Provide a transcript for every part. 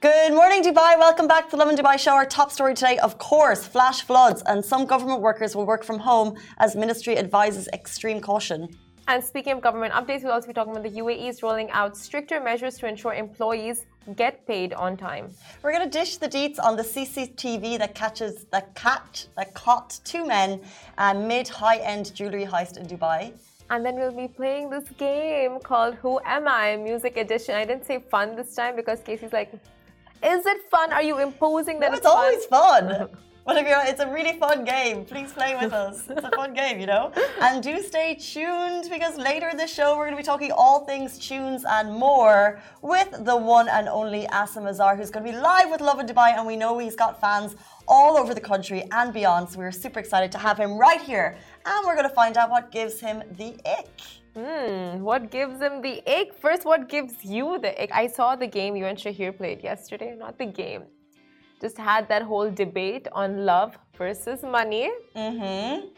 Good morning, Dubai. Welcome back to the Lovin Dubai show. Our top story today, of course, flash floods, and some government workers will work from home as ministry advises extreme caution. And speaking of government updates, we'll also be talking about the UAE's rolling out stricter measures to ensure employees get paid on time. We're going to dish the deets on the CCTV that catches that cat that caught two men uh, mid high-end jewelry heist in Dubai. And then we'll be playing this game called Who Am I? Music Edition. I didn't say fun this time because Casey's like, Is it fun? Are you imposing that no, it's, it's always fun? But if you're, it's a really fun game. Please play with us. It's a fun game, you know. And do stay tuned because later in the show we're going to be talking all things tunes and more with the one and only Asim Azhar, who's going to be live with Lovin Dubai, and we know he's got fans all over the country and beyond. So we're super excited to have him right here, and we're going to find out what gives him the ick. Hmm, what gives him the ick? First, what gives you the ick? I saw the game you and Shahir played yesterday, not the game just had that whole debate on love versus money. Mm-hmm.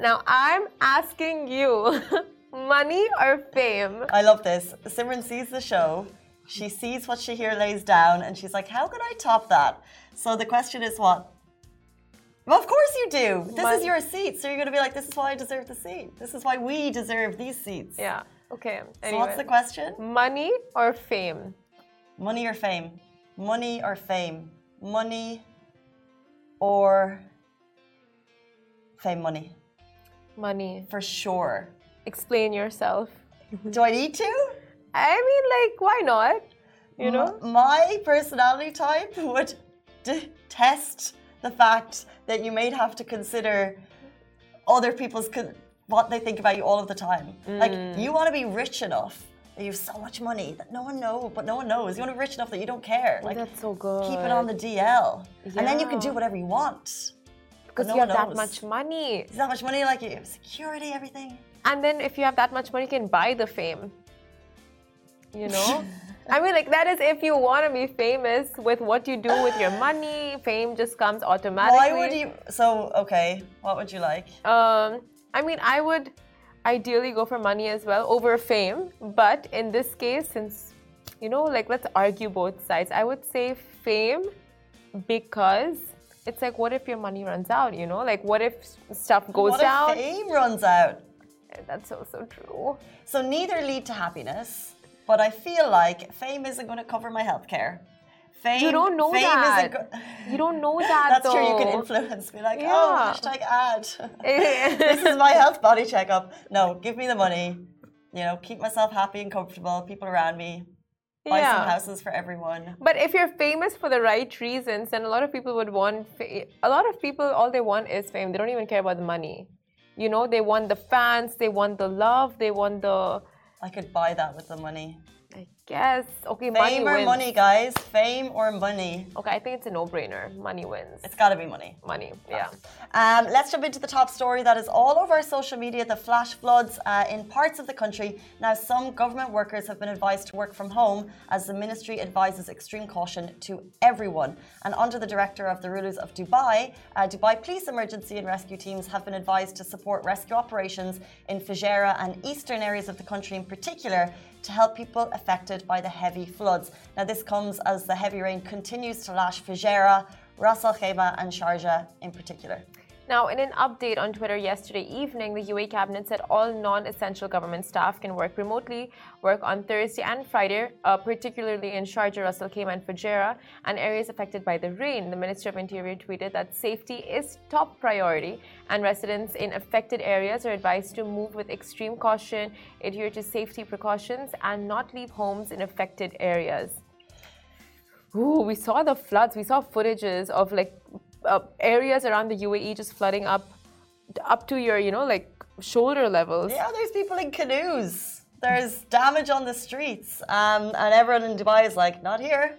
Now I'm asking you, money or fame? I love this. Simran sees the show. She sees what Shahir lays down, and she's like, "How can I top that?" So the question is, what? Well, of course you do. This is your seat, so you're going to be like, "This is why I deserve the seat. This is why we deserve these seats." Yeah. Okay. Anyway. So what's the question? Money or fame? Money or fame? Money or fame? money or fame money? Money. For sure. Explain yourself. Do I need to? I mean, like, why not? You know? My personality type would test the fact that you may have to consider other people's what they think about you all of the time. Mm. Like, you want to be rich enough that you have so much money that no one knows, but no one knows. You want to be rich enough that you don't care. Like, that's so good. Keep it on the DL. Yeah. And then you can do whatever you want. Because no you have that much money. Is that much money, like you have security, everything. And then if you have that much money, you can buy the fame. You know? I mean, like, that is if you want to be famous with what you do with your money, fame just comes automatically. Why would you? So, okay, what would you like? Um, I mean, I would ideally go for money as well over fame. But in this case, since, you know, like let's argue both sides, I would say fame because it's like, what if your money runs out, you know? Like, what if stuff goes what down? What if fame runs out? That's also true. So neither lead to happiness, but I feel like fame isn't going to cover my healthcare. Fame, you don't know that. you don't know that. That's though. true. You can influence. Be like, oh, yeah. oh, hashtag ad. this is my health body checkup. No, give me the money. You know, keep myself happy and comfortable. People around me. Buy yeah. some houses for everyone. But if you're famous for the right reasons, then a lot of people would want. A lot of people, all they want is fame. They don't even care about the money. You know, they want the fans. They want the love. They want the. I could buy that with the money. Guess. Okay, Fame money or wins. money, guys? Fame or money? Okay, I think it's a no-brainer. Money wins. It's got to be money. Money, yeah. Um, let's jump into the top story that is all over social media: the flash floods uh, in parts of the country. Now, some government workers have been advised to work from home, as the ministry advises extreme caution to everyone. And under the director of the rulers of Dubai, uh, Dubai Police Emergency and Rescue teams have been advised to support rescue operations in Fujairah and eastern areas of the country in particular to help people affected by the heavy floods. Now, this comes as the heavy rain continues to lash Fujairah, Ras Al Khaimah, and Sharjah in particular. Now, in an update on Twitter yesterday evening, the UAE cabinet said all non essential government staff can work remotely, work on Thursday and Friday, uh, particularly in Sharjah, Ras Al and Fujairah, and areas affected by the rain. The Minister of Interior tweeted that safety is top priority, and residents in affected areas are advised to move with extreme caution, adhere to safety precautions, and not leave homes in affected areas. Ooh, we saw the floods. We saw footages of like uh, areas around the UAE just flooding up, up to your, you know, like shoulder levels. Yeah, there's people in canoes. There's damage on the streets, um, and everyone in Dubai is like, not here.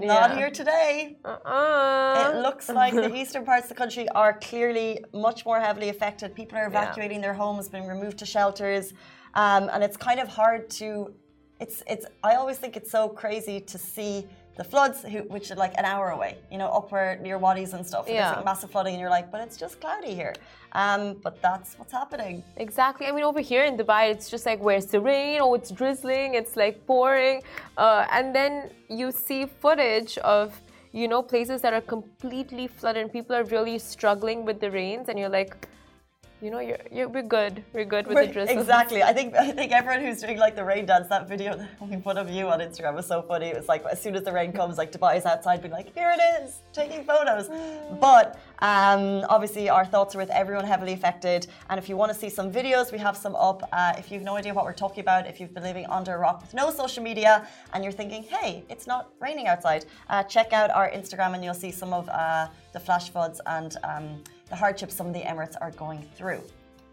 Not here today. Uh-uh. It looks like the eastern parts of the country are clearly much more heavily affected. People are evacuating yeah. their homes, being removed to shelters, um, and it's kind of hard to. It's it's. I always think it's so crazy to see the floods, who, which are like an hour away, you know, up where near wadis and stuff. And Yeah. There's like massive flooding, and you're like, but it's just cloudy here. Um, but that's what's happening. Exactly. I mean, over here in Dubai, it's just like, where's the rain? Oh, it's drizzling. It's like pouring. Uh, and then you see footage of, you know, places that are completely flooded and people are really struggling with the rains. And you're like, you know, you're, you're we're good. We're good with the Right, drizzle. Exactly. I think I think everyone who's doing like the rain dance, that video we put of you on Instagram was so funny. It was like as soon as the rain comes, like Dubai's outside being like, here it is, taking photos. But um, obviously our thoughts are with everyone heavily affected. And if you want to see some videos, we have some up. Uh, if you've no idea what we're talking about, if you've been living under a rock with no social media and you're thinking, hey, it's not raining outside, uh, check out our Instagram and you'll see some of uh, the flash floods and um, the hardships some of the Emirates are going through.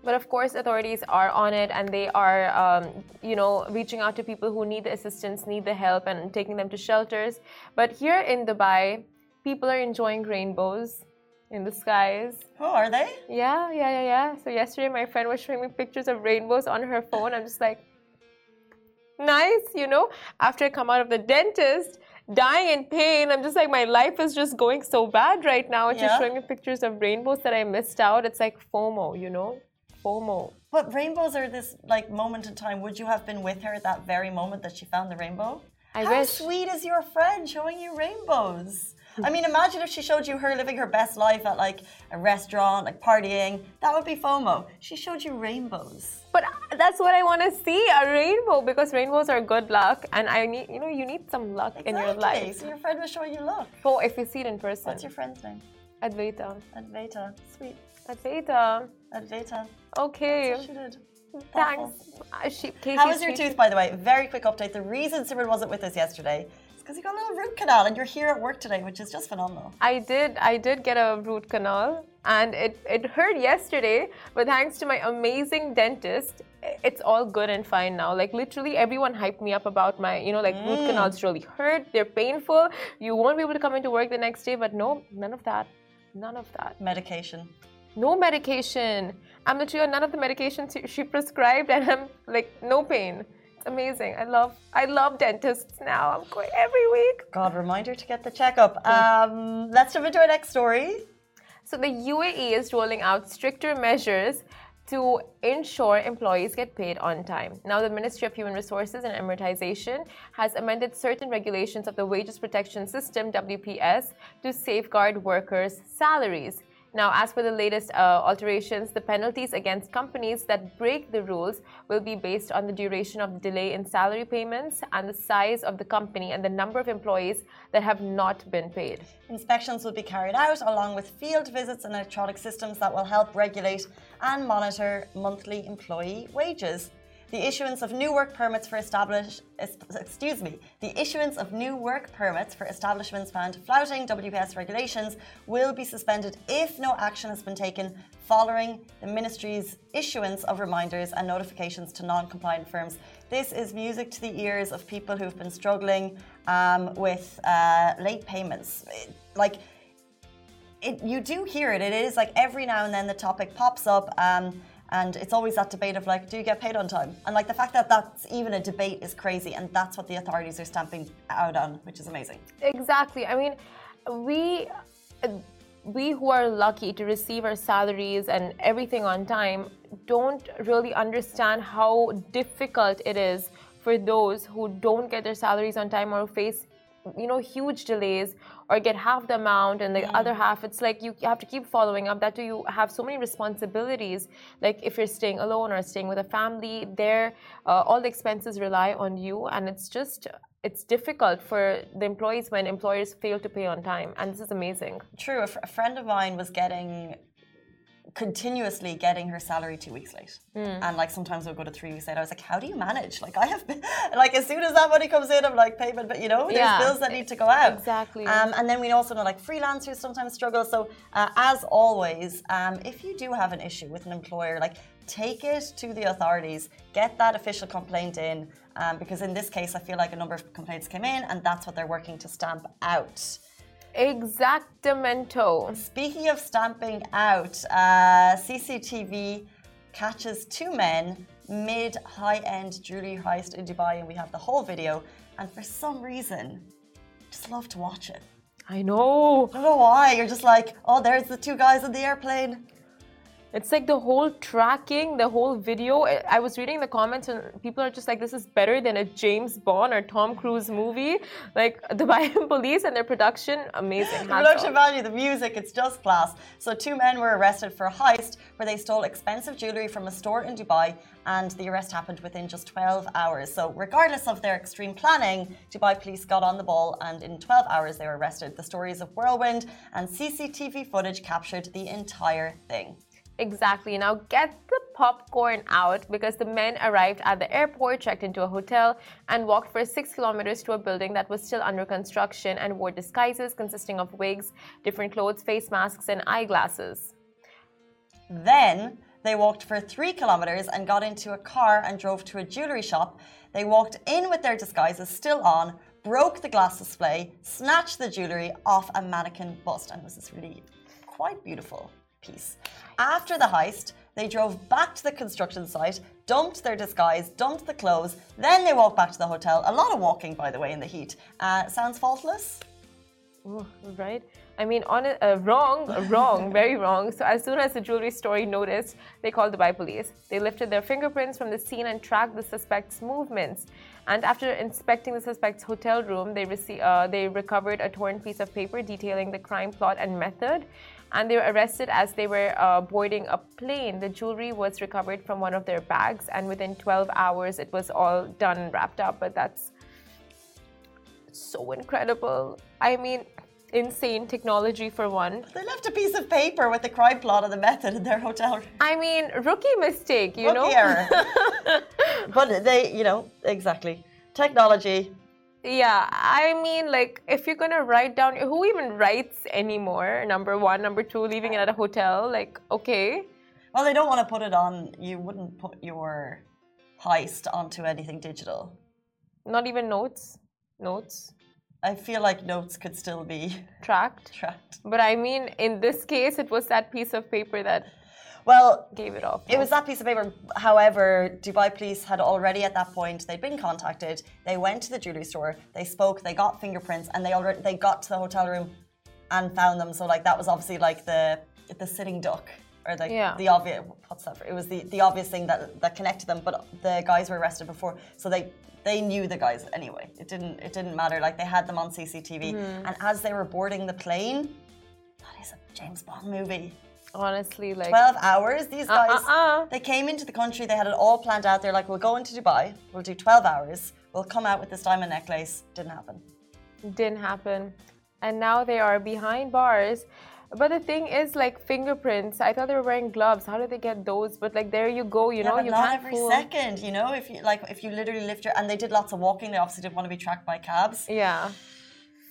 But of course, authorities are on it and they are, um, you know, reaching out to people who need the assistance, need the help, and taking them to shelters. But here in Dubai, people are enjoying rainbows in the skies. Oh, are they? Yeah, yeah, yeah, yeah. So yesterday, my friend was showing me pictures of rainbows on her phone. I'm just like, nice, you know. After I come out of the dentist, dying in pain, I'm just like, my life is just going so bad right now. It's just Yeah. showing me pictures of rainbows that I missed out. It's like FOMO, you know, FOMO. But rainbows are this like moment in time. Would you have been with her at that very moment that she found the rainbow? I How wish. sweet is your friend showing you rainbows? I mean, imagine if she showed you her living her best life at like a restaurant, like partying. That would be FOMO. She showed you rainbows. But that's what I want to see a rainbow because rainbows are good luck, and I need, you know, you need some luck in your life. So your friend was showing you luck. Oh, if you see it in person. What's your friend's name? Advaita. Advaita. Sweet. Advaita. Advaita. Okay. She did. Thanks. Uh, She, How was your tooth, by the way? Very quick update. The reason Simran wasn't with us yesterday because you got a little root canal and you're here at work today, which is just phenomenal. I did. I did get a root canal, and it it hurt yesterday. But thanks to my amazing dentist, it's all good and fine now. Like literally, everyone hyped me up about my, you know, like root mm. canals really hurt. They're painful. You won't be able to come into work the next day. But no, none of that. None of that. Medication. No medication. I'm literally on none of the medications she prescribed, and I'm like no pain. Amazing. I love I love dentists now. I'm going every week. God, reminder to get the checkup. Um, let's jump into our next story. So the UAE is rolling out stricter measures to ensure employees get paid on time. Now, the Ministry of Human Resources and Emiratisation has amended certain regulations of the Wages Protection System (WPS) to safeguard workers' salaries. Now, as for the latest uh, alterations, the penalties against companies that break the rules will be based on the duration of the delay in salary payments and the size of the company and the number of employees that have not been paid. Inspections will be carried out along with field visits and electronic systems that will help regulate and monitor monthly employee wages. The issuance of new work permits for establish, excuse me, the issuance of new work permits for establishments found flouting WPS regulations will be suspended if no action has been taken following the ministry's issuance of reminders and notifications to non-compliant firms. This is music to the ears of people who've been struggling um, with uh, late payments. Like it, you do hear it. It is like every now and then the topic pops up, um, and it's always that debate of like, do you get paid on time? And like the fact that that's even a debate is crazy, and that's what the authorities are stamping out on, which is amazing. Exactly. I mean, we we who are lucky to receive our salaries and everything on time don't really understand how difficult it is for those who don't get their salaries on time or face you know huge delays or get half the amount and the other half it's like you have to keep following up. That too you have so many responsibilities. Like if you're staying alone or staying with a family there uh, all the expenses rely on you. And it's just it's difficult for the employees when employers fail to pay on time. And this is amazing. True. A, fr- a friend of mine was getting continuously getting her salary two weeks late, and like sometimes would go to three weeks late. I was like, how do you manage? Like I have, been, like as soon as that money comes in, I'm like payment, but you know, there's Yeah. bills that need to go out. Exactly. Um, and then we also know like freelancers sometimes struggle. So uh, as always, um, if you do have an issue with an employer, like take it to the authorities, get that official complaint in, um, because in this case, I feel like a number of complaints came in, and that's what they're working to stamp out. Exactamento Speaking of stamping out, uh, CCTV catches two men mid high end jewelry heist in Dubai, and we have the whole video. And for some reason, just love to watch it. I know. I don't know why. You're just like, oh, there's the two guys in the airplane. It's like the whole tracking, the whole video. I was reading the comments and people are just like, this is better than a James Bond or Tom Cruise movie. Like Dubai police and their production, amazing. The production value, the music, it's just class. So two men were arrested for a heist where they stole expensive jewelry from a store in Dubai and the arrest happened within just 12 hours. So regardless of their extreme planning, Dubai police got on the ball and in 12 hours they were arrested. The stories of Whirlwind and CCTV footage captured the entire thing. Exactly. Now get the popcorn out because the men arrived at the airport, checked into a hotel, and walked for six kilometers to a building that was still under construction and wore disguises consisting of wigs, different clothes, face masks, and eyeglasses. Then they walked for three kilometers and got into a car and drove to a jewelry shop. They walked in with their disguises still on, broke the glass display, snatched the jewelry off a mannequin bust, and it was this really quite beautiful piece. After the heist, they drove back to the construction site, dumped their disguise, dumped the clothes, then they walked back to the hotel. A lot of walking, by the way, in the heat. Uh, sounds faultless? Ooh, right? I mean, on it, uh, wrong, wrong, very wrong. So as soon as the jewelry store noticed, they called the Dubai police. They lifted their fingerprints from the scene and tracked the suspect's movements. And after inspecting the suspect's hotel room, they, rece- uh, they recovered a torn piece of paper detailing the crime plot and method and they were arrested as they were uh, boarding a plane. The jewelry was recovered from one of their bags, and within 12 hours, it was all done and wrapped up. But that's so incredible. I mean, insane technology for one. They left a piece of paper with the crime plot of the method in their hotel room. I mean, rookie mistake, you rookie know? error. but they, you know, exactly. Technology, yeah, I mean, like, if you're gonna write down, who even writes anymore? Number one, number two, leaving it at a hotel, like, okay. Well, they don't want to put it on. You wouldn't put your heist onto anything digital. Not even notes. Notes. I feel like notes could still be tracked. Tracked. But I mean, in this case, it was that piece of paper that well, gave it off. It was that piece of paper. However, Dubai police had already at that point they'd been contacted. They went to the jewelry store. They spoke. They got fingerprints, and they already they got to the hotel room and found them. So like that was obviously like the the sitting duck or the yeah. the obvious what's that? For? It was the the obvious thing that that connected them. But the guys were arrested before, so they they knew the guys anyway. It didn't it didn't matter. Like they had them on CCTV, mm-hmm. and as they were boarding the plane, that is a James Bond movie. Honestly, like 12 hours. These uh, guys, uh, uh, they came into the country, they had it all planned out. They're like, we'll go into Dubai, we'll do 12 hours, we'll come out with this diamond necklace. Didn't happen. Didn't happen. And now they are behind bars. But the thing is, like fingerprints. I thought they were wearing gloves. How did they get those? But like, there you go. You yeah, know, you not can't every fool. second. You know, if you like, if you literally lift your and they did lots of walking. They obviously didn't want to be tracked by cabs. Yeah.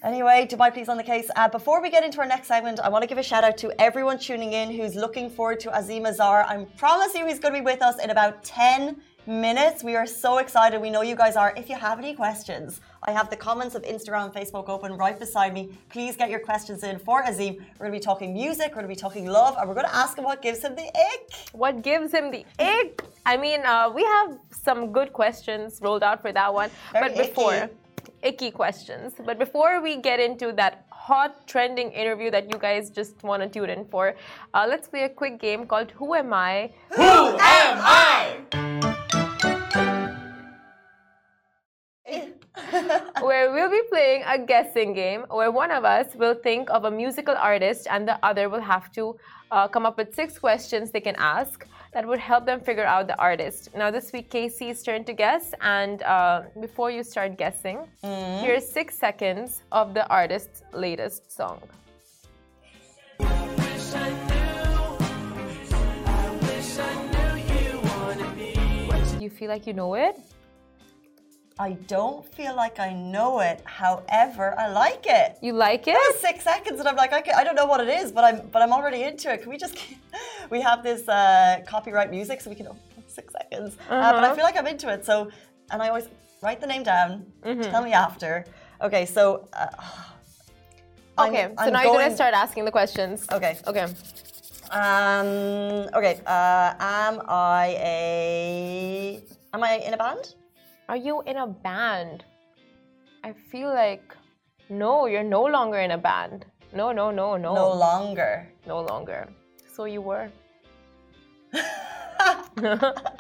Anyway, Dubai Police on the case. Uh, before we get into our next segment, I want to give a shout out to everyone tuning in who's looking forward to Asim Azhar. I promise you he's going to be with us in about 10 minutes. We are so excited. We know you guys are. If you have any questions, I have the comments of Instagram and Facebook open right beside me. Please get your questions in for Asim. We're going to be talking music, we're going to be talking love, and we're going to ask him what gives him the ick. What gives him the ick? I mean, uh, we have some good questions rolled out for that one. Very but before. Icky icky questions. But before we get into that hot trending interview that you guys just want to tune in for, uh, let's play a quick game called Who Am I? Who Am I? Where we'll be playing a guessing game where one of us will think of a musical artist and the other will have to uh, come up with six questions they can ask that would help them figure out the artist. Now, this week, Casey's turn to guess. And uh, before you start guessing, mm. here's six seconds of the artist's latest song. Do you feel like you know it? I don't feel like I know it. However, I like it. You like it? six seconds, and I'm like, I, can, I don't know what it is, but I'm but I'm already into it. Can we just? we have this uh, copyright music, so we can. Oh, six seconds, uh-huh. uh, but I uh-huh. feel like I'm into it. So, and I always write the name down. Mm-hmm. Tell me after. Okay, so. Uh, okay, I'm, so I'm now going... you're gonna start asking the questions. Okay. Okay. Um. Okay. Uh, am I a? Am I in a band? Are you in a band? I feel like No, you're no longer in a band. No, no, no, no. No longer. No longer. So you were.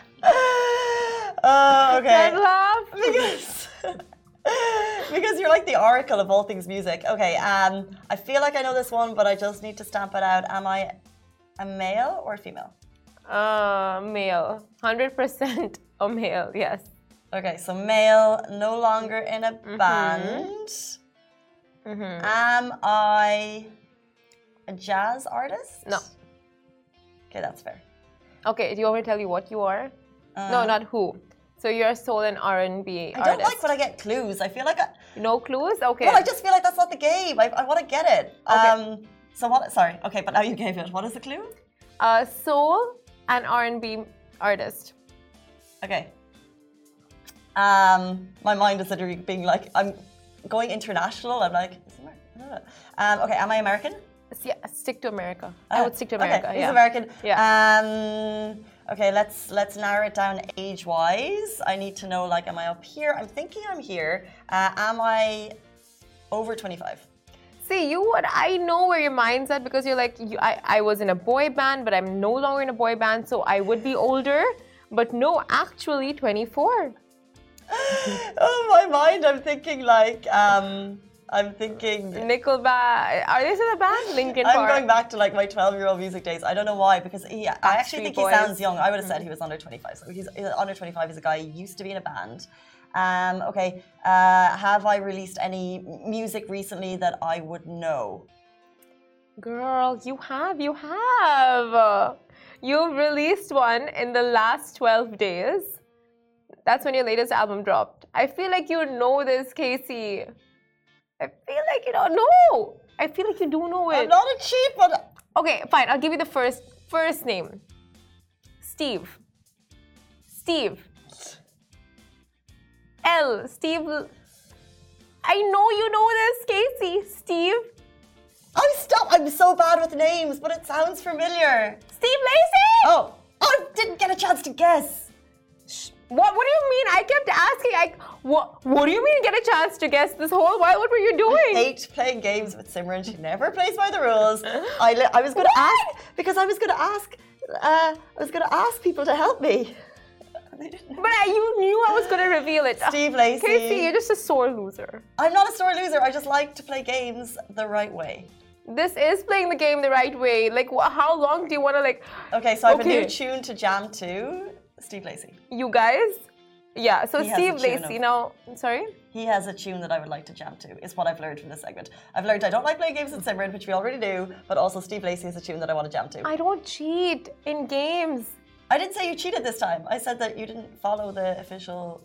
Oh, okay. That laugh. because because you're like the oracle of all things music. Okay, um, I feel like I know this one, but I just need to stamp it out. Am I a male or a female? Uh, male. 100% a male, yes. Okay, so male, no longer in a band. Am I a jazz artist? No. Okay, that's fair. Okay, do you want me to tell you what you are? no, not who. So you're a soul and R&B I artist. don't like when I get clues. I feel like I, No clues? Okay. well, I just feel like that's not the game. I, I want to get it. Okay. Um, so what? Sorry. Okay, but now you gave it. What is the clue? uh, soul and R&B artist. Okay. Um, my mind is literally being like, I'm going international. I'm like, um, okay, am I American? Yeah, stick to America. I would stick to Okay, America. he's yeah. American. Yeah. Um, okay, let's let's narrow it down age-wise. I need to know, like, am I up here? I'm thinking I'm here. Uh, am I over 25? See, you would. I know where your mind's at because you're like, you, I, I was in a boy band, but I'm no longer in a boy band, so I would be older. But no, actually, 24. oh, my mind. I'm thinking like, um, I'm thinking. Nickelback. Are they still a band? Linkin I'm going back to like my 12 year old music days. I don't know why, because he, I actually think Boys. he sounds young. I would have said he was under 25. So he's he's under 25. He's a guy who used to be in a band. Um, okay, uh, have I released any music recently that I would know? Girl, you have, you have. You've released one in the last 12 days. That's when your latest album dropped. I feel like you know this, Casey. I feel like you don't know. I feel like you do know it. I'm not a cheat, but Okay, fine. I'll give you the first first name. Steve. Steve. L. Steve. I know you know this, Casey. Steve. I'm stop. I'm so bad with names, but it sounds familiar. Steve Lacey. Oh, I didn't get a chance to guess. What? What do you mean? I kept asking. I what? What do you mean? Get a chance to guess this whole while? What were you doing? hate playing games with Simran. She never plays by the rules. I, I was going to ask because I was going to ask. Uh, I was going to ask people to help me. But I, you knew I was gonna reveal it. Steve Lacey. Casey, you're just a sore loser. I'm not a sore loser. I just like to play games the right way. This is playing the game the right way. Like, how long do you want to like? Okay, so I have a new tune to jam to. Steve Lacey. You guys? Yeah. So He Steve Lacey. of- Now, sorry. He has a tune that I would like to jam to. Is what I've learned from this segment. I've learned I don't like playing games with Simran, which we already do, but also Steve Lacey has a tune that I want to jam to. I don't cheat in games. I didn't say you cheated this time. I said that you didn't follow the official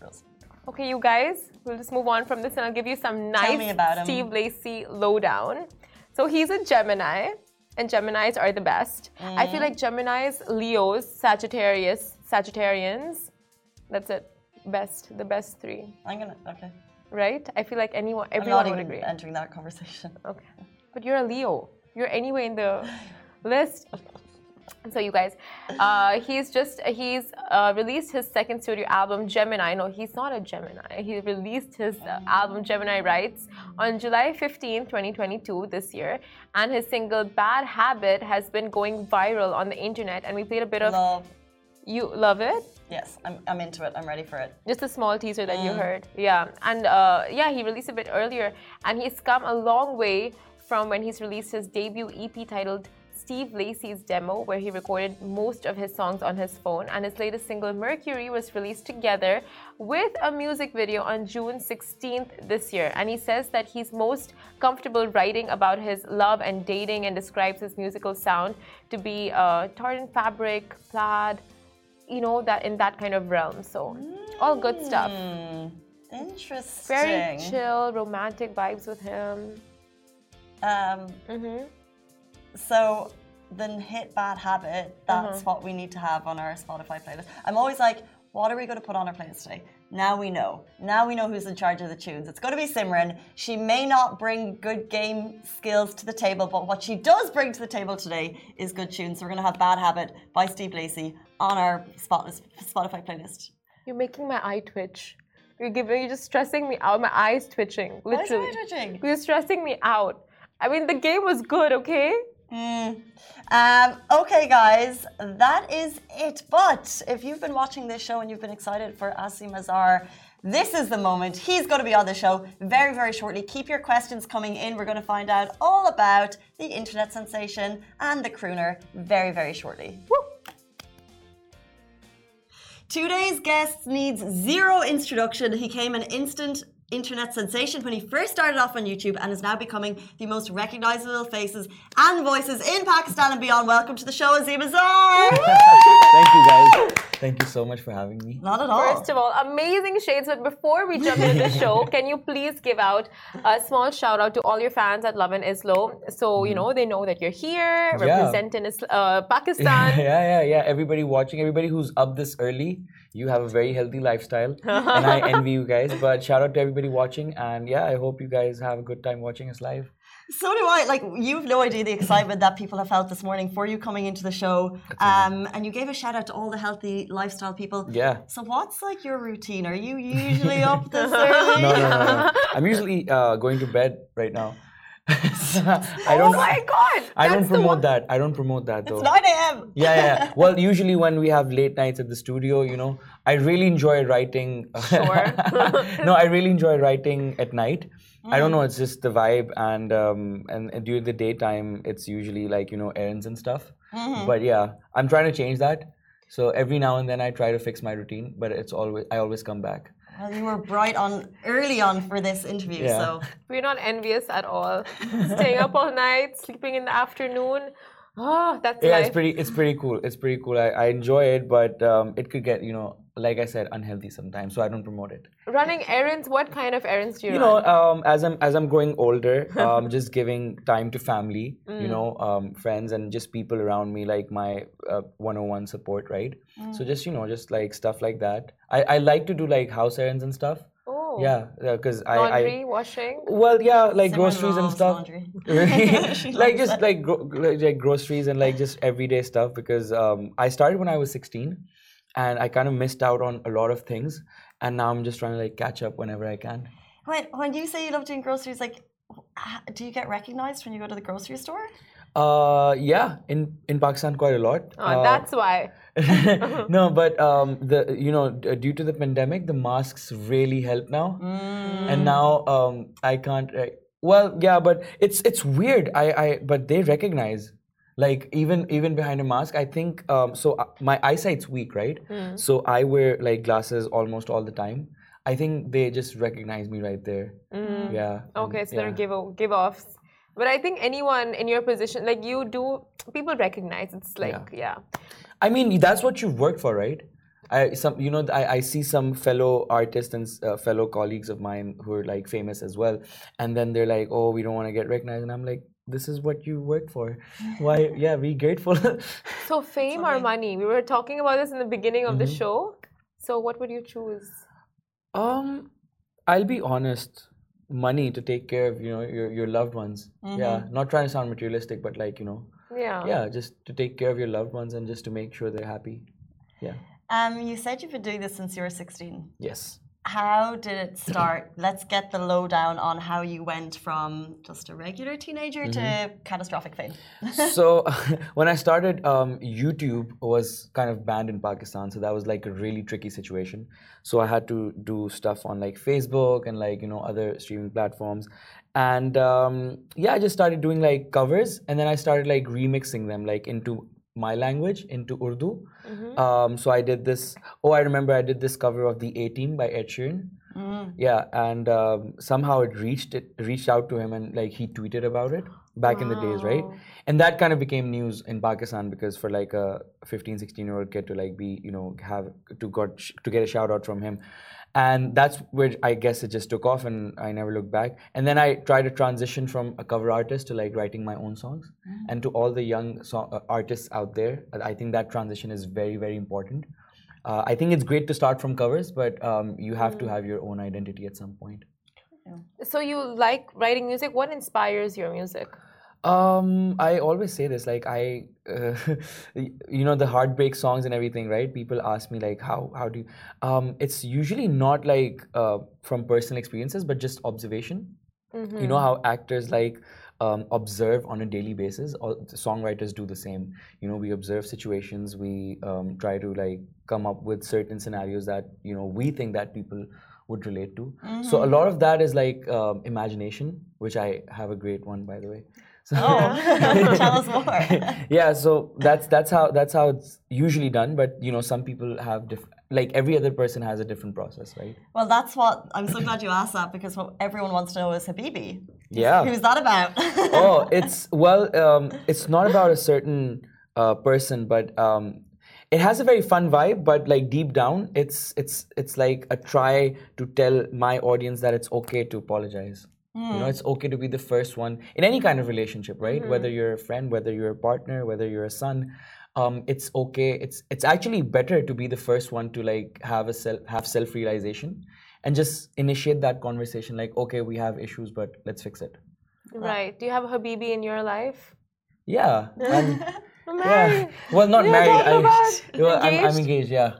rules. Okay, you guys, we'll just move on from this and I'll give you some nice me about him. Steve Lacey lowdown. So he's a Gemini, and Geminis are the best. I Mm. feel like Geminis, Leos, Sagittarius, Sagittarians, that's it. Best, the best three, I'm gonna. Okay. right? I feel like anyone, I'm everyone not would even agree. entering that conversation. Okay. But you're a Leo. You're anyway in the list. So you guys, uh, he's just he's uh, released his second studio album Gemini. No, he's not a Gemini. He released his uh, album Gemini Rights on July 15, 2022, this year, and his single Bad Habit has been going viral on the internet. And we played a bit of. Love. You love it? Yes, I'm, I'm into it. I'm ready for it. Just a small teaser that you heard. Yeah. And uh, yeah, he released a bit earlier. And he's come a long way from when he's released his debut EP titled Steve Lacey's Demo, where he recorded most of his songs on his phone. And his latest single, Mercury, was released together with a music video on June 16th this year. And he says that he's most comfortable writing about his love and dating and describes his musical sound to be uh, tartan fabric, plaid, you know, that in that kind of realm. So, all good stuff. Interesting. Very chill, romantic vibes with him. Um, hmm so then hit Bad Habit, that's Uh-huh. what we need to have on our Spotify playlist. I'm always like, what are we going to put on our playlist today? Now we know. Now we know who's in charge of the tunes. It's going to be Simran. She may not bring good game skills to the table, but what she does bring to the table today is good tunes. So we're going to have Bad Habit by Steve Lacey on our Spotify playlist. You're making my eye twitch. You're giving. You're just stressing me out. My eyes twitching. Literally. Why is it twitching? You're stressing me out. I mean, the game was good. Okay. Mm. Um, okay, guys, that is it. But if you've been watching this show and you've been excited for Asim Azhar, this is the moment. He's going to be on the show very, very shortly. Keep your questions coming in. We're going to find out all about the internet sensation and the crooner very, very shortly. Woo! Today's guest needs zero introduction. He came an instant internet sensation when he first started off on YouTube and is now becoming the most recognizable faces and voices in Pakistan and beyond. Welcome to the show, Asim Azhar. Thank you, guys. Thank you so much for having me. Not at all. First of all, amazing shades. But before we jump into the show, can you please give out a small shout out to all your fans at Lovin Islo? So, you know, they know that you're here Mm-hmm. Yeah. representing uh, Pakistan. yeah, yeah, yeah. Everybody watching, everybody who's up this early, you have a very healthy lifestyle, and I envy you guys. But shout out to everybody watching, and yeah, I hope you guys have a good time watching us live. So do I. Like you've no idea the excitement that people have felt this morning for you coming into the show. Um, and you gave a shout out to all the healthy lifestyle people. Yeah. So what's like your routine? Are you usually up this early? No, no, no, no. I'm usually uh, going to bed right now. I oh don't. my god! I don't promote that. I don't promote that though. It's 9 a.m. yeah, yeah. Well, usually when we have late nights at the studio, you know, I really enjoy writing. Sure. no, I really enjoy writing at night. I Mm. don't know. It's just the vibe, and um, and, and during the daytime, it's usually like you know errands and stuff. Mm-hmm. But yeah, I'm trying to change that. So every now and then I try to fix my routine, but it's always I always come back. Well, you were bright on early on for this interview, Yeah. so We're not envious at all. Staying up all night, sleeping in the afternoon. Oh, that's Yeah, life. it's pretty. It's pretty cool. It's pretty cool. I, I enjoy it, but um, it could get you know, like I said, unhealthy sometimes. So I don't promote it. Running errands. What kind of errands do you, you run? know um, as i'm as i'm growing older um, just giving time to family you know um, friends and just people around me like my uh, 101 support right so just you know just like stuff like that i, I like to do like house errands and stuff oh. yeah because I, Laundry, I washing. well yeah like Simran groceries and stuff laundry. Like just like, gro- like like groceries and like just everyday stuff because um, i started when i was 16 and i kind of missed out on a lot of things and now i'm just trying to like catch up whenever i can When when you say you love doing groceries, like, do you get recognized when you go to the grocery store? Uh, yeah, in in Pakistan quite a lot. Oh, Uh, that's why. no, but um, the you know due to the pandemic, the masks really help now, and now um, I can't. Uh, well, yeah, but it's it's weird. I I but they recognize like even even behind a mask. I think um, so. Uh, my eyesight's weak, right? So I wear like glasses almost all the time. I think they just recognize me right there. Yeah. and- Okay, so yeah. they're give give offs. But I think anyone in your position, like you do, people recognize. It's like, yeah. I mean, that's what you work for, right? I some you know I, I see some fellow artists and uh, fellow colleagues of mine who are like famous as well, and then they're like, "Oh, we don't want to get recognized," and I'm like, "This is what you work for. Why? Yeah, be grateful." So fame or money? We were talking about this in the beginning of the Mm-hmm. show. So what would you choose? um, I'll be honest. Money to take care of you know your your loved ones. Yeah, not trying to sound materialistic, but like you know, Yeah. yeah, just to take care of your loved ones and just to make sure they're happy. Yeah. Um, you said you've been doing this since you were 16. Yes. How did it start? Let's get the lowdown on how you went from just a regular teenager to catastrophic fame. so when I started, um, YouTube was kind of banned in Pakistan, so that was like a really tricky situation. So I had to do stuff on like Facebook and like you know other streaming platforms, and um, yeah, I just started doing like covers, and then I started like remixing them like into my language into Urdu. Um, so I did this. Oh, I remember I did this cover of the A Team by Ed Sheeran. Yeah, and um, somehow it reached it reached out to him, and like he tweeted about it back in the days, right? And that kind of became news in Pakistan because for like a 15, 16 year old kid to like be, you know, have to got to get a shout out from him, and that's where I guess it just took off, and I never looked back. And then I tried to transition from a cover artist to like writing my own songs, and to all the young uh, artists out there, I think that transition is very, very important. Uh, I think it's great to start from covers, but um, you have to have your own identity at some point. So you like writing music? What inspires your music? Um, I always say this, like I, uh, you know, the heartbreak songs and everything, right? People ask me like, how how do you? Um, it's usually not like uh, from personal experiences, but just observation. Mm-hmm. You know how actors like um, observe on a daily basis. All songwriters do the same. You know, we observe situations. We um, try to like come up with certain scenarios that you know we think that people would relate to. So a lot of that is like um, imagination, which I have a great one by the way. So Oh, tell us more. yeah, so that's that's how that's how it's usually done. But you know, some people have diff- like every other person has a different process, right? Well, that's what I'm so glad you asked that because what everyone wants to know is Habibi. Yeah. Who's that about? oh, it's well, um, it's not about a certain uh, person, but um, it has a very fun vibe. But like deep down, it's it's it's like a try to tell my audience that it's okay to apologize. You know, it's okay to be the first one in any kind of relationship, right? Whether you're a friend, whether you're a partner, whether you're a son. Um, it's okay. It's it's actually better to be the first one to like have a self have self realization and just initiate that conversation. Like, okay, we have issues, but let's fix it. Right. Do you have a Habibi in your life? Yeah. I'm, Married. yeah. Well, not Yeah, married. talk about well, I'm, I'm engaged. engaged. Yeah.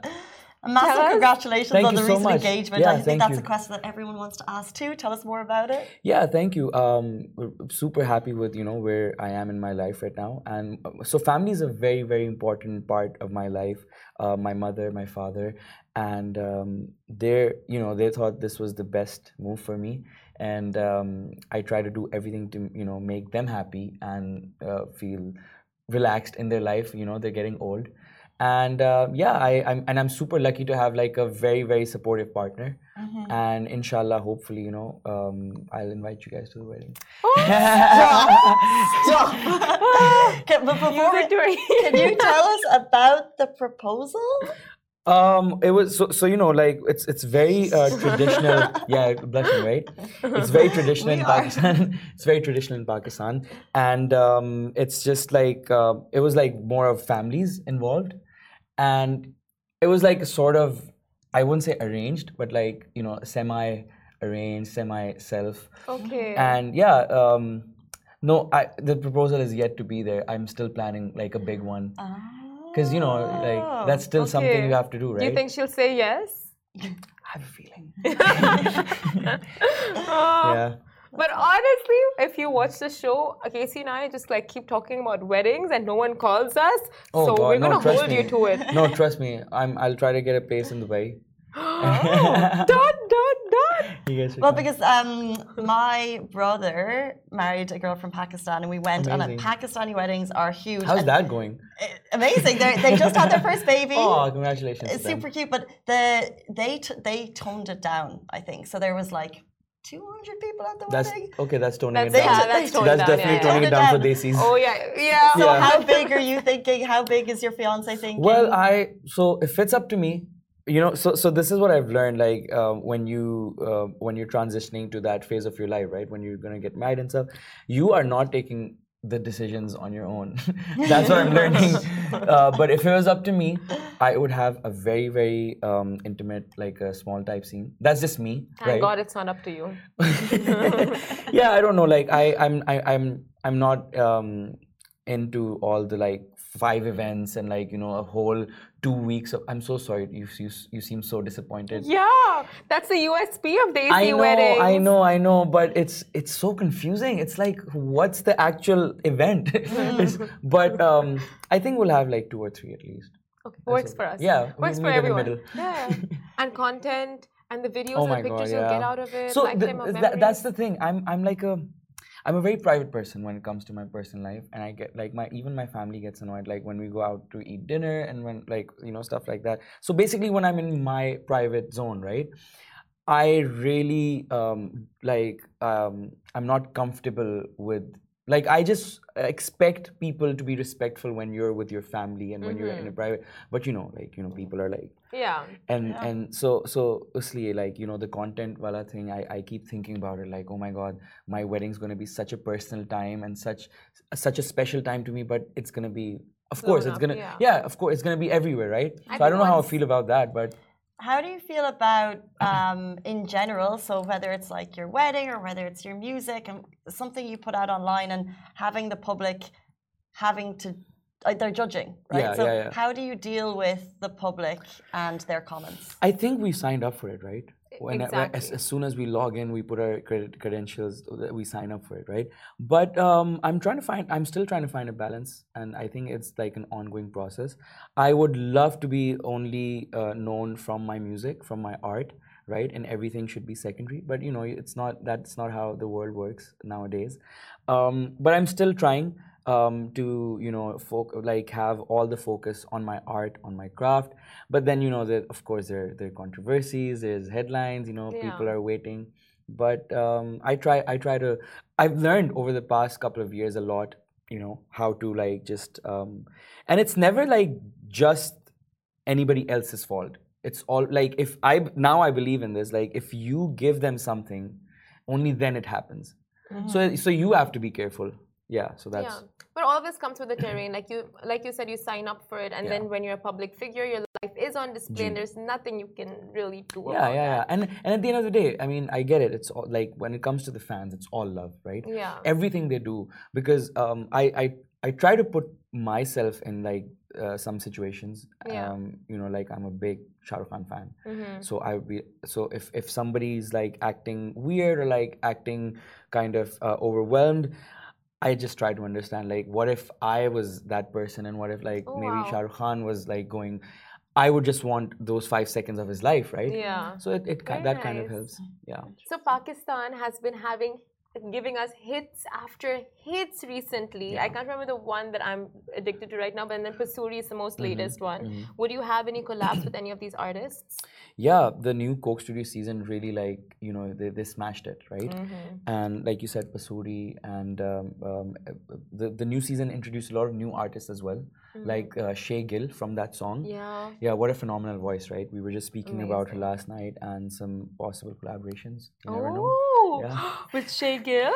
A massive Tell congratulations Thank on you the so recent much. engagement. Yeah, I think that's you. a question that everyone wants to ask too. Tell us more about it. Yeah. Thank you. Um, we're super happy with you know where I am in my life right now, and uh, so family is a very very important part of my life. Uh, my mother, my father, and um, they you know they thought this was the best move for me, and um, I try to do everything to you know make them happy and uh, feel relaxed in their life. You know they're getting old. And uh, yeah I, I'm and I'm super lucky to have like a very very supportive partner and inshallah hopefully you know um, I'll invite you guys to the wedding Can, but before we, Music to our can you tell us about the proposal? Um, it was so, so you know like it's it's very uh, traditional. yeah, blushing, right? It's very traditional We in are. Pakistan. it's very traditional in Pakistan, and um, it's just like uh, it was like more of families involved, and it was like sort of I wouldn't say arranged, but like you know semi arranged, semi self, Okay. and yeah. Um, no, I, the proposal is yet to be there. I'm still planning like a big one because you know like that's still something you have to do, right? Do you think she'll say yes? I have a feeling. Uh, yeah. But honestly, if you watch the show, Casey and I just like keep talking about weddings and no one calls us. Oh, so God, we're no, gonna hold me. you to it. No, trust me. I'm. I'll try to get a place in Dubai. dot dot dot. You guys Well, come. because um, my brother married a girl from Pakistan, and we went on a Pakistani weddings are huge. How's and- that going? uh, Amazing! They they just had their first baby. Oh, congratulations! It's to them. super cute, but the they t- they toned it down. I think so. There was like 200 people at the That's wedding. okay. That's toning That's it yeah, down. that's They- That's down, definitely yeah, toning it down for Toned Desis. Oh yeah, yeah. So Yeah. how big are you thinking? How big is your fiance thinking? Well, I so if it's up to me, you know, so so this is what I've learned. Like uh, when you uh, when you're transitioning to that phase of your life, right? When you're gonna get married and stuff, you are not taking the decisions on your own. That's what I'm learning. Uh, but if it was up to me, I would have a very very um, intimate, like a small type scene. That's just me, Thank right? God it's not up to you. yeah, I don't know. Like I, I'm, I, I'm, I'm not um, into all the like five events and like you know a whole two weeks. Of, I'm so sorry. You, you, you seem so disappointed. Yeah, that's the USP of Desi I know, weddings. I know, I know, but it's it's so confusing. It's like, what's the actual event? But um, I think we'll have like two or three at least. Okay, works for us. Yeah, works for everyone. Yeah, and content and the videos Oh and god, pictures yeah. you'll get out of it. So lifetime th- that, that's the thing. I'm I'm like a I'm a very private person when it comes to my personal life, and I get like my even my family gets annoyed like when we go out to eat dinner and when like you know stuff like that. So basically, when I'm in my private zone, right, I really um, like um, I'm not comfortable with like I just uh, expect people to be respectful when you're with your family and when you're in a mm-hmm. private. But you know, like you know, people are like yeah. and and so so usliye like you know the content wala thing I, I keep thinking about it like oh my god my wedding's going to be such a personal time and such such a special time to me but it's going to be of course it's up, going to yeah. yeah. of course it's going to be everywhere right so i don't know how i feel about that but how do you feel about um, in general? So whether it's like your wedding or whether it's your music and something you put out online and having the public having to like they're judging, right? Yeah, so yeah, yeah. how do you deal with the public and their comments? I think we signed up for it, right? When, when- as, as soon as we log in, we put our credit credentials. that We sign up for it, right? But um, I'm trying to find. I'm still trying to find a balance, and I think it's like an ongoing process. I would love to be only uh, known from my music, from my art, right? And everything should be secondary. But you know, it's not. That's not how the world works nowadays. Um, but I'm still trying um, to you know like have all the focus on my art, on my craft. But then you know that of course there there are controversies, there's headlines. You know, people are waiting. But um, I try I try to. I've learned over the past couple of years a lot. You know how to like just um, and it's never like just anybody else's fault. It's all like if I now I believe in this. Like if you give them something, only then it happens. So so you have to be careful. Yeah. So that's yeah, but all of this comes with the terrain. Like you, like you said, you sign up for it, and Yeah. then when you're a public figure, your life is on display, and there's nothing you can really do yeah yeah yeah and and at the end of the day i mean i get it it's all like when it comes to the fans it's all love right Yeah. everything they do because um i i i try to put myself in like uh, some situations Yeah. um you know like i'm a big Shah Rukh Khan fan Mhm. so i would be so if if somebody's like acting weird or like acting kind of uh, overwhelmed I just try to understand like what if I was that person and what if like Oh, maybe wow. Shah Rukh Khan was like going I would just want those five seconds of his life, right? Yeah. So it, it that kind of helps. Yeah. So Pakistan has been having giving us hits after hits recently. I can't remember the one that I'm addicted to right now, but then Pasoori is the most Mm-hmm. latest one. Would you have any collabs with any of these artists? Yeah, the new Coke Studio season really like, you know, they, they smashed it, right? Mm-hmm. And like you said, Pasoori and um, um, the, the new season introduced a lot of new artists as well, like uh, Shae Gill from that song. Mm-hmm. Yeah. Yeah, what a phenomenal voice, right? We were just speaking about her last night and some possible collaborations. You never know. Oh, Yeah. with Shae Gill?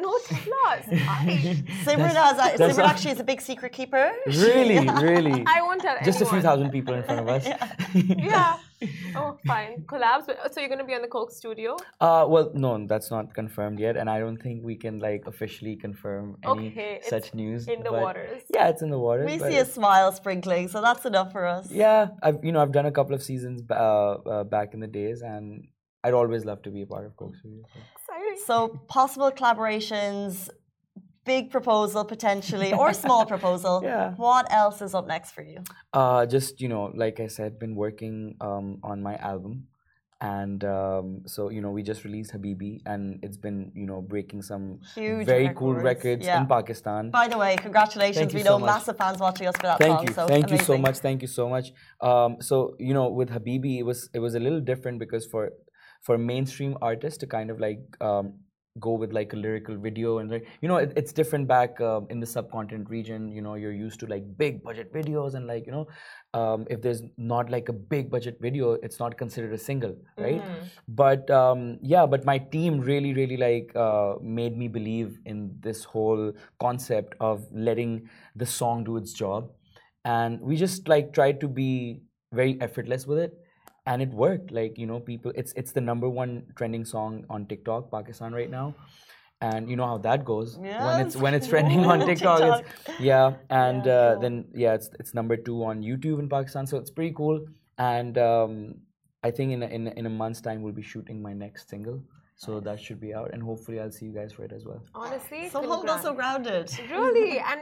No plus. I, Simran, That's- has, a- that's Simran actually is a big secret keeper. Really, really. I won't tell Just a few thousand people in front of us. Yeah. Oh, fine. Collabs. So you're going to be on the Coke studio? Uh, well, no, that's not confirmed yet, and I don't think we can like officially confirm any Okay, it's such news. in the but- waters. Yeah, it's in the waters. We but see a smile sprinkling, so that's enough for us. Yeah, I've you know I've done a couple of seasons uh, uh, back in the days, and I'd always love to be a part of Coke Studio. so. Exciting. So possible collaborations, big proposal potentially, or small proposal. Yeah. What else is up next for you? Uh, just you know, like I said, been working um, on my album, and um, so you know we just released Habibi, and it's been you know breaking some Huge very cool records, records yeah. in Pakistan. By the way, congratulations. Thank we so know much. massive fans watching us for that thank song. you So thank you so much thank you so much um, so you know with habibi it was it was a little different because for for mainstream artists to kind of like um, go with like a lyrical video and like you know it, it's different back um, in the subcontinent region you know you're used to like big budget videos and like you know um, if there's not like a big budget video it's not considered a single right? But um, yeah but my team really really like uh, made me believe in this whole concept of letting the song do its job. And we just like tried to be very effortless with it and it worked. Like you know people it's it's the number one trending song on tiktok pakistan right now. And you know how that goes. When it's when it's trending on tiktok, it's yeah and Yeah, uh, cool. then yeah it's it's number two on youtube in pakistan so it's pretty cool. And um, i think in a, in, a, in a month's time we'll be shooting my next single. So that should be out and hopefully i'll see you guys for it as well. Honestly, So humble, congrats. so grounded. really? And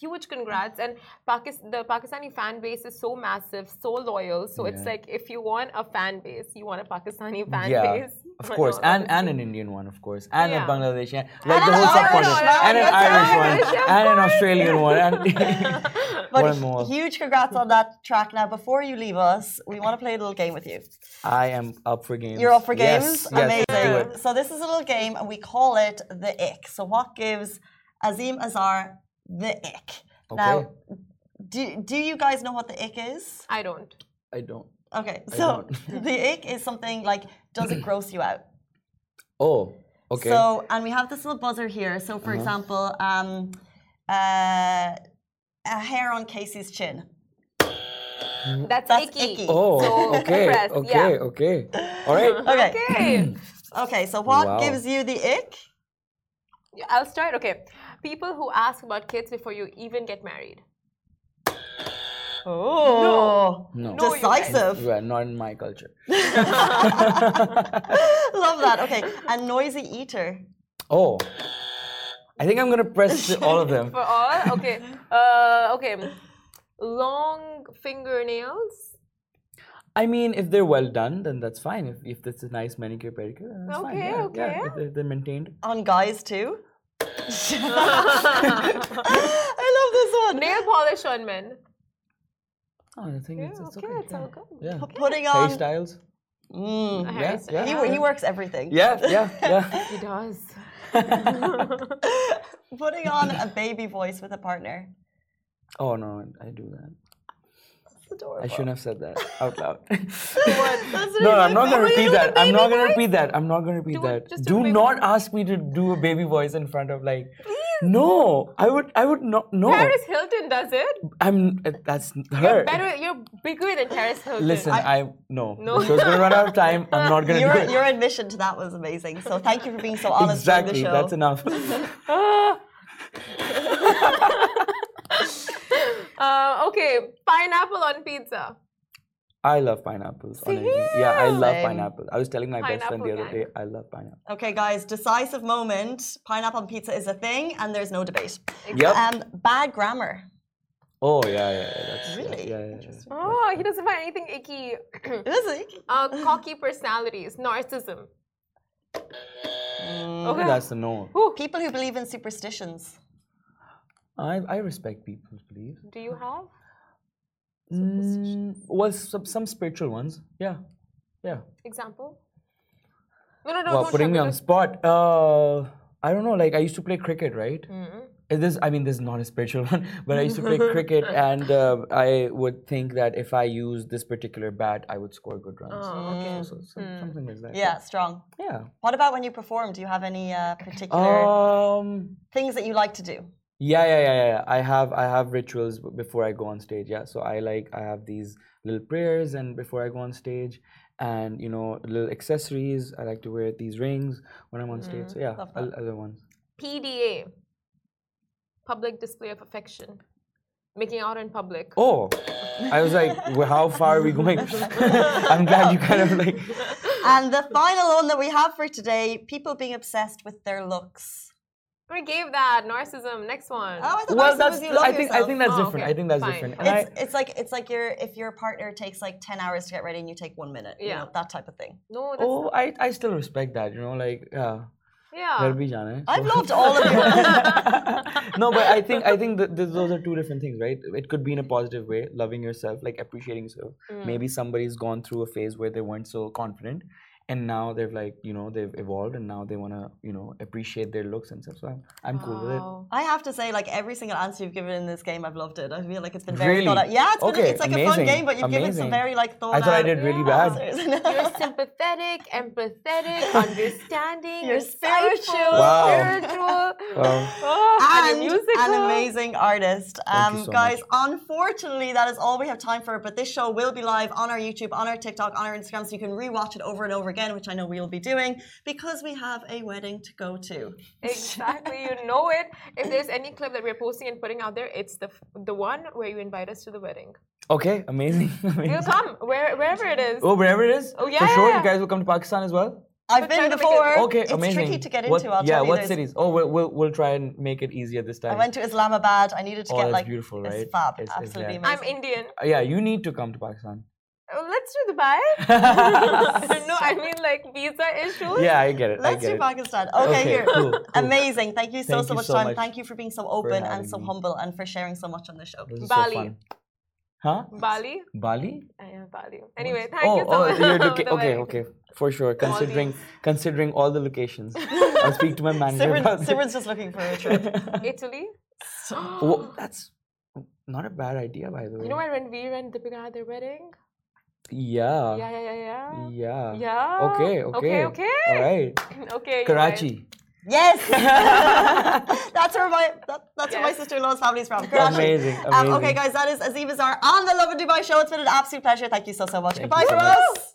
huge congrats and Pakistan, the pakistani fan base is so massive so loyal so it's like if you want a fan base you want a pakistani fan yeah base of course no, and and an indian one of course and Yeah. a bangladeshi like And the whole Irish subcontinent one. and an irish Irish, one and an australian one and But one more huge congrats on that track. Now, before you leave us, we want to play a little game with you. i am up for games You're up for games? yes, yes, let's do Amazing. it. So this is a little game and we call it the ick. So what gives Asim Azhar the ick? Now, do, do you guys know what the ick is? i don't i don't Okay, so don't. the ick is something like, does it gross you out? oh okay So, and we have this little buzzer here. So, for Uh-huh. example, um, uh, a hair on Casey's chin. That's, That's icky. icky. Oh, So, okay, okay, yeah. okay. All right. Okay. Okay. Okay, so what Wow. gives you the ick? I'll start. Okay. People who ask about kids before you even get married. Oh, No. No, you decisive. Yeah, not in my culture. Love that. Okay, a noisy eater. Oh, I think I'm gonna press all of them. For all? Okay. Uh, okay. Long fingernails. I mean, if they're well done, then that's fine. If if it's a nice manicure pedicure, then that's fine. Okay, Yeah, okay. Yeah, if they're, they're maintained. On guys too. I love this one. Nail polish on men. Oh, I think it's, it's okay, okay. it's yeah. all good. Yeah. Putting on. Hairstyles. Mm. Yeah, yeah. He, he works everything. Yeah, yeah, yeah. He does. Putting on a baby voice with a partner. Oh no, I do that. Adorable. I shouldn't have said that out loud. No, I'm not gonna What do you repeat that. I'm not gonna repeat that. I'm not gonna repeat that. do a Do baby not ask me to do a baby voice in front of like. No, I would. I would not. No, Paris Hilton does it. I'm. uh, That's her. You're better. You're bigger than Paris Hilton. Listen, I, no. No. The show's gonna run out of time. I'm not gonna Your, do it. your admission to that was amazing. So thank you for being so honest exactly. during the show. Exactly. That's enough. uh, okay, pineapple on pizza. I love pineapples. on Yeah, I love Same. pineapple. I was telling my best friend the other day. I love pineapple. Okay, guys, decisive moment. Pineapple on pizza is a thing, and there's no debate. Yep. Um, bad grammar. Oh yeah, yeah, yeah. That's Really? Yeah, yeah, yeah. Interesting. Oh, he doesn't find anything icky. Is it? uh, cocky personalities, narcissism. Okay. That's a no. Whew. People who believe in superstitions. I I respect people's beliefs. Do you have? Mm, well, some, some spiritual ones. Yeah, yeah. Example? No, no, no. well, putting me on the spot. Uh, I don't know. Like I used to play cricket, right? Mm. Is This, I mean, this is not a spiritual one, but I used to play cricket, and uh, I would think that if I use this particular bat, I would score good runs. Oh, okay. So, so, something like that. Yeah, strong. Yeah. What about when you perform? Do you have any uh, particular Um. things that you like to do? Yeah, yeah, yeah, yeah. I have I have rituals before I go on stage. Yeah, so I like I have these little prayers and before I go on stage, and you know little accessories. I like to wear these rings when I'm on stage. Mm-hmm. So yeah, Love other ones. PDA. Public display of affection. Making out in public. Oh, I was like, well, how far are we going? I'm glad you kind of like. And the final one that we have for today people being obsessed with their looks. We gave that narcissism. Next one. Oh, I thought well, that's. You I think yourself. I think that's oh, different. Okay. I think that's Fine. different. And it's, I, it's like it's like your if your partner takes like ten hours to get ready and you take one minute. Yeah, you know, that type of thing. No. oh, not. I I still respect that. You know, like yeah. Yeah. Eh? I've loved all of you. no, but I think I think that those are two different things, right? It could be in a positive way, loving yourself, like appreciating yourself. Mm. Maybe somebody's gone through a phase where they weren't so confident, and now they've like you know they've evolved, and now they want to you know appreciate their looks and stuff. So I'm, I'm cool with it. I have to say, like every single answer you've given in this game, I've loved it. I feel like it's been very Really? thought out. Yeah, it's been it's like a fun game, but you've given some very like thought I thought I did really Yeah. bad. answers. You're sympathetic, empathetic, understanding. You're spiritual. Wow. spiritual. Wow. Oh, and, and you're musical. an amazing artist. you Um, so guys, much. unfortunately, that is all we have time for. But this show will be live on our YouTube, on our TikTok, on our Instagram, so you can rewatch it over and over again, which I know we will be doing because we have a wedding to go to. Exactly, you know it. If there's any clip that we're posting and putting out there, it's the the one where you invite us to the wedding. Okay, amazing. You'll come where, wherever it is. Oh, wherever it is. Oh, yeah, For sure, yeah, you guys will come to Pakistan as well. I've But been to make it- before. Okay, it's amazing. tricky to get What- into. I'll yeah, tell you. what There's- cities? Oh, we'll, we'll we'll try and make it easier this time. I went to Islamabad. I needed to Oh, get that's like beautiful, it's right? fab, It's- it's- absolutely yeah. amazing. I'm Indian. Uh, yeah, you need to come to Pakistan. Oh, let's do Dubai. no, I mean like visa issues. Yeah, I get it. Let's get do it. Pakistan. Okay, Okay, here. cool, cool. Amazing. Thank you so, Thank so you much so time. much Thank you for being so open and so me. humble and for sharing so much on the show. Bali. so fun. Huh? Bali. Bali? I am Bali. Anyway, thank oh, you so oh, much. you're loca- okay, okay, for sure. Considering considering all the locations, I'll speak to my manager. Simran's just looking for a trip. Italy. Oh, that's not a bad idea, by the way. You know when Ranveer and Deepika had their wedding? Yeah. Yeah, yeah, yeah, yeah. Yeah. Yeah. Okay. Okay. Okay, okay. All right. Okay. you're right. Karachi. Yes, that's where my that, that's where my sister-in-law's family is from. Amazing, Um, okay, guys, that is Asim Azhar on the Lovin Dubai show. It's been an absolute pleasure. Thank you so so much. Thank Goodbye from us.